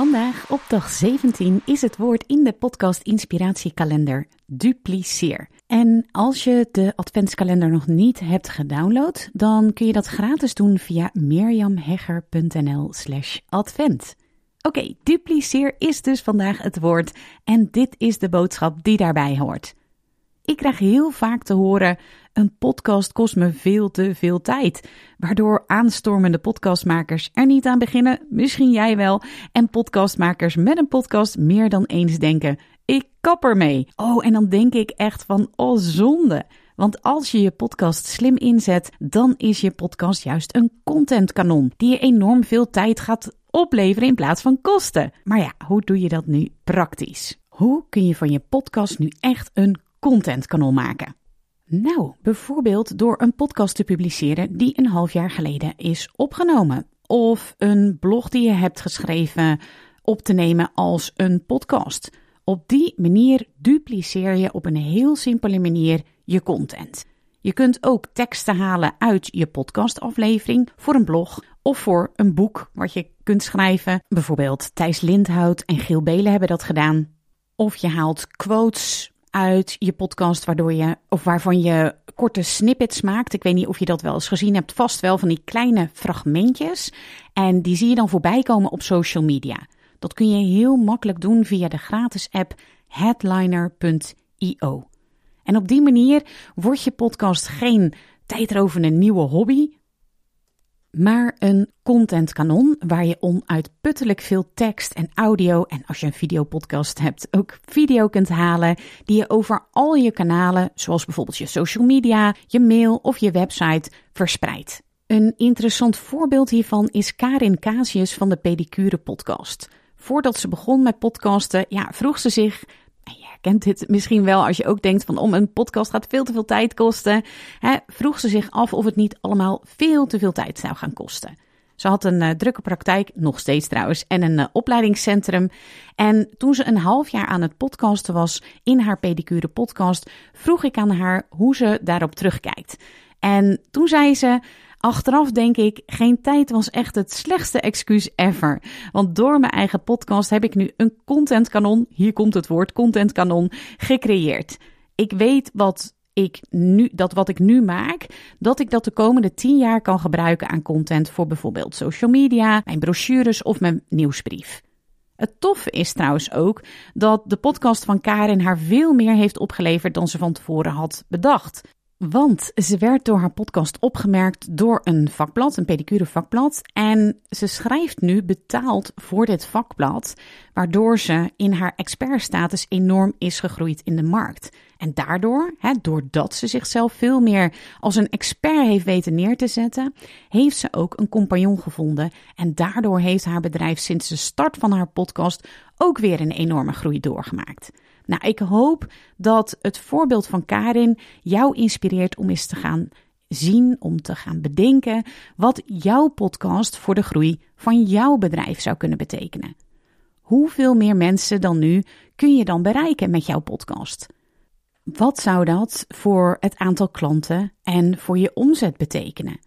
Vandaag op dag 17 is het woord in de podcast Inspiratiekalender dupliceer. En als je de adventskalender nog niet hebt gedownload, dan kun je dat gratis doen via mirjamhegger.nl slash advent. Oké, dupliceer is dus vandaag het woord en dit is de boodschap die daarbij hoort. Ik krijg heel vaak te horen: een podcast kost me veel te veel tijd. Waardoor aanstormende podcastmakers er niet aan beginnen, misschien jij wel. En podcastmakers met een podcast meer dan eens denken: ik kap ermee. Oh, en dan denk ik echt van: oh, zonde. Want als je je podcast slim inzet, dan is je podcast juist een contentkanon die je enorm veel tijd gaat opleveren in plaats van kosten. Maar ja, hoe doe je dat nu praktisch? Hoe kun je van je podcast nu echt een contentkanon maken? Nou, bijvoorbeeld door een podcast te publiceren die een half jaar geleden is opgenomen. Of een blog die je hebt geschreven op te nemen als een podcast. Op die manier dupliceer je op een heel simpele manier je content. Je kunt ook teksten halen uit je podcastaflevering voor een blog of voor een boek wat je kunt schrijven. Bijvoorbeeld Thijs Lindhout en Giel Belen hebben dat gedaan. Of je haalt quotes uit je podcast, waardoor je, of waarvan je korte snippets maakt. Ik weet niet of je dat wel eens gezien hebt, vast wel van die kleine fragmentjes. En die zie je dan voorbij komen op social media. Dat kun je heel makkelijk doen via de gratis app headliner.io. En op die manier wordt je podcast geen tijdrovende nieuwe hobby, maar een contentkanon waar je onuitputtelijk veel tekst en audio en als je een videopodcast hebt ook video kunt halen die je over al je kanalen, zoals bijvoorbeeld je social media, je mail of je website verspreidt. Een interessant voorbeeld hiervan is Karin Casius van de Pedicure podcast. Voordat ze begon met podcasten, ja, vroeg ze zich kent dit misschien wel als je ook denkt van om een podcast gaat veel te veel tijd kosten. Hè, vroeg ze zich af of het niet allemaal veel te veel tijd zou gaan kosten. Ze had een uh, drukke praktijk, nog steeds trouwens, en een uh, opleidingscentrum. En toen ze een half jaar aan het podcasten was in haar pedicure podcast, vroeg ik aan haar hoe ze daarop terugkijkt. En toen zei ze: Achteraf denk ik, geen tijd was echt het slechtste excuus ever. Want door mijn eigen podcast heb ik nu een contentkanon, hier komt het woord contentkanon, gecreëerd. Ik weet wat ik nu, dat wat ik nu maak, dat ik dat de komende 10 jaar kan gebruiken aan content voor bijvoorbeeld social media, mijn brochures of mijn nieuwsbrief. Het toffe is trouwens ook dat de podcast van Karin haar veel meer heeft opgeleverd dan ze van tevoren had bedacht. Want ze werd door haar podcast opgemerkt door een vakblad, een pedicure vakblad. En ze schrijft nu betaald voor dit vakblad, waardoor ze in haar expertstatus enorm is gegroeid in de markt. En daardoor, hè, doordat ze zichzelf veel meer als een expert heeft weten neer te zetten, heeft ze ook een compagnon gevonden. En daardoor heeft haar bedrijf sinds de start van haar podcast ook weer een enorme groei doorgemaakt. Nou, ik hoop dat het voorbeeld van Karin jou inspireert om eens te gaan zien, om te gaan bedenken wat jouw podcast voor de groei van jouw bedrijf zou kunnen betekenen. Hoeveel meer mensen dan nu kun je dan bereiken met jouw podcast? Wat zou dat voor het aantal klanten en voor je omzet betekenen?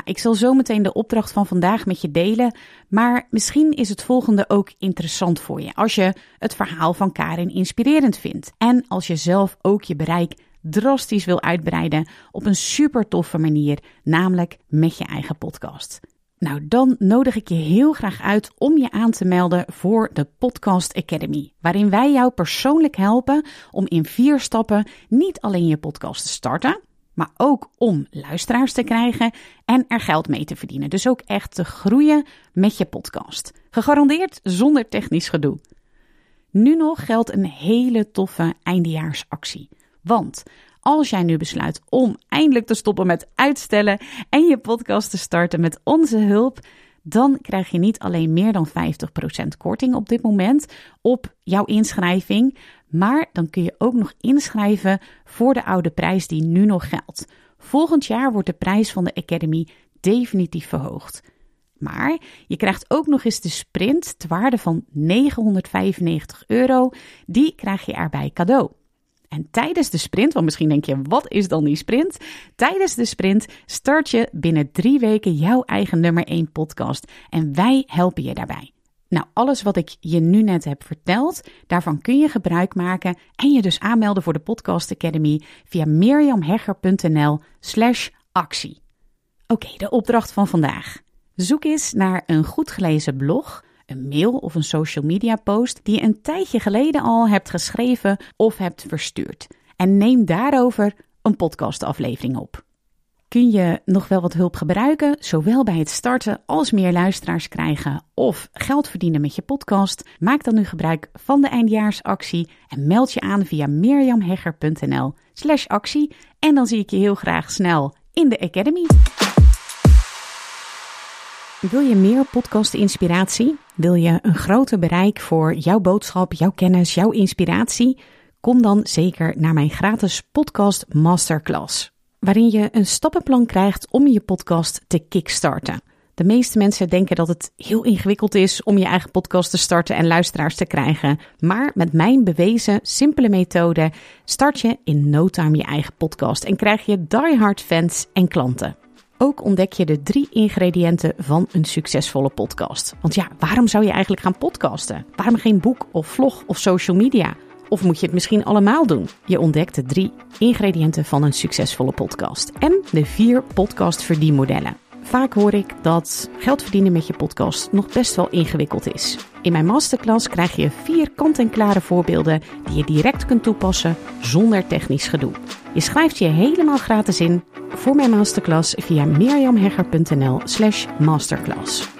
Nou, ik zal zo meteen de opdracht van vandaag met je delen, maar misschien is het volgende ook interessant voor je als je het verhaal van Karin inspirerend vindt en als je zelf ook je bereik drastisch wil uitbreiden op een super toffe manier, namelijk met je eigen podcast. Nou, dan nodig ik je heel graag uit om je aan te melden voor de Podcast Academy, waarin wij jou persoonlijk helpen om in vier stappen niet alleen je podcast te starten, maar ook om luisteraars te krijgen en er geld mee te verdienen. Dus ook echt te groeien met je podcast. Gegarandeerd zonder technisch gedoe. Nu nog geldt een hele toffe eindejaarsactie. Want als jij nu besluit om eindelijk te stoppen met uitstellen en je podcast te starten met onze hulp, dan krijg je niet alleen meer dan 50% korting op dit moment op jouw inschrijving, maar dan kun je ook nog inschrijven voor de oude prijs die nu nog geldt. Volgend jaar wordt de prijs van de Academy definitief verhoogd. Maar je krijgt ook nog eens de sprint ter waarde van 995 euro. Die krijg je erbij cadeau. En tijdens de sprint, want misschien denk je, wat is dan die sprint? Tijdens de sprint start je binnen drie weken jouw eigen nummer 1 podcast. En wij helpen je daarbij. Nou, alles wat ik je nu net heb verteld, daarvan kun je gebruik maken en je dus aanmelden voor de Podcast Academy via mirjamhegger.nl slash actie. Oké, de opdracht van vandaag. Zoek eens naar een goed gelezen blog, een mail of een social media post die je een tijdje geleden al hebt geschreven of hebt verstuurd. En neem daarover een podcastaflevering op. Kun je nog wel wat hulp gebruiken, zowel bij het starten als meer luisteraars krijgen of geld verdienen met je podcast? Maak dan nu gebruik van de eindjaarsactie en meld je aan via mirjamhegger.nl slash actie en dan zie ik je heel graag snel in de Academy. Wil je meer podcast-inspiratie? Wil je een groter bereik voor jouw boodschap, jouw kennis, jouw inspiratie? Kom dan zeker naar mijn gratis podcast masterclass, waarin je een stappenplan krijgt om je podcast te kickstarten. De meeste mensen denken dat het heel ingewikkeld is om je eigen podcast te starten en luisteraars te krijgen. Maar met mijn bewezen simpele methode start je in no time je eigen podcast en krijg je diehard fans en klanten. Ook ontdek je de drie ingrediënten van een succesvolle podcast. Want ja, waarom zou je eigenlijk gaan podcasten? Waarom geen boek of vlog of social media? Of moet je het misschien allemaal doen? Je ontdekt de drie ingrediënten van een succesvolle podcast en de vier podcast verdienmodellen. Vaak hoor ik dat geld verdienen met je podcast nog best wel ingewikkeld is. In mijn masterclass krijg je vier kant-en-klare voorbeelden die je direct kunt toepassen zonder technisch gedoe. Je schrijft je helemaal gratis in voor mijn masterclass via mirjamhegger.nl slash masterclass.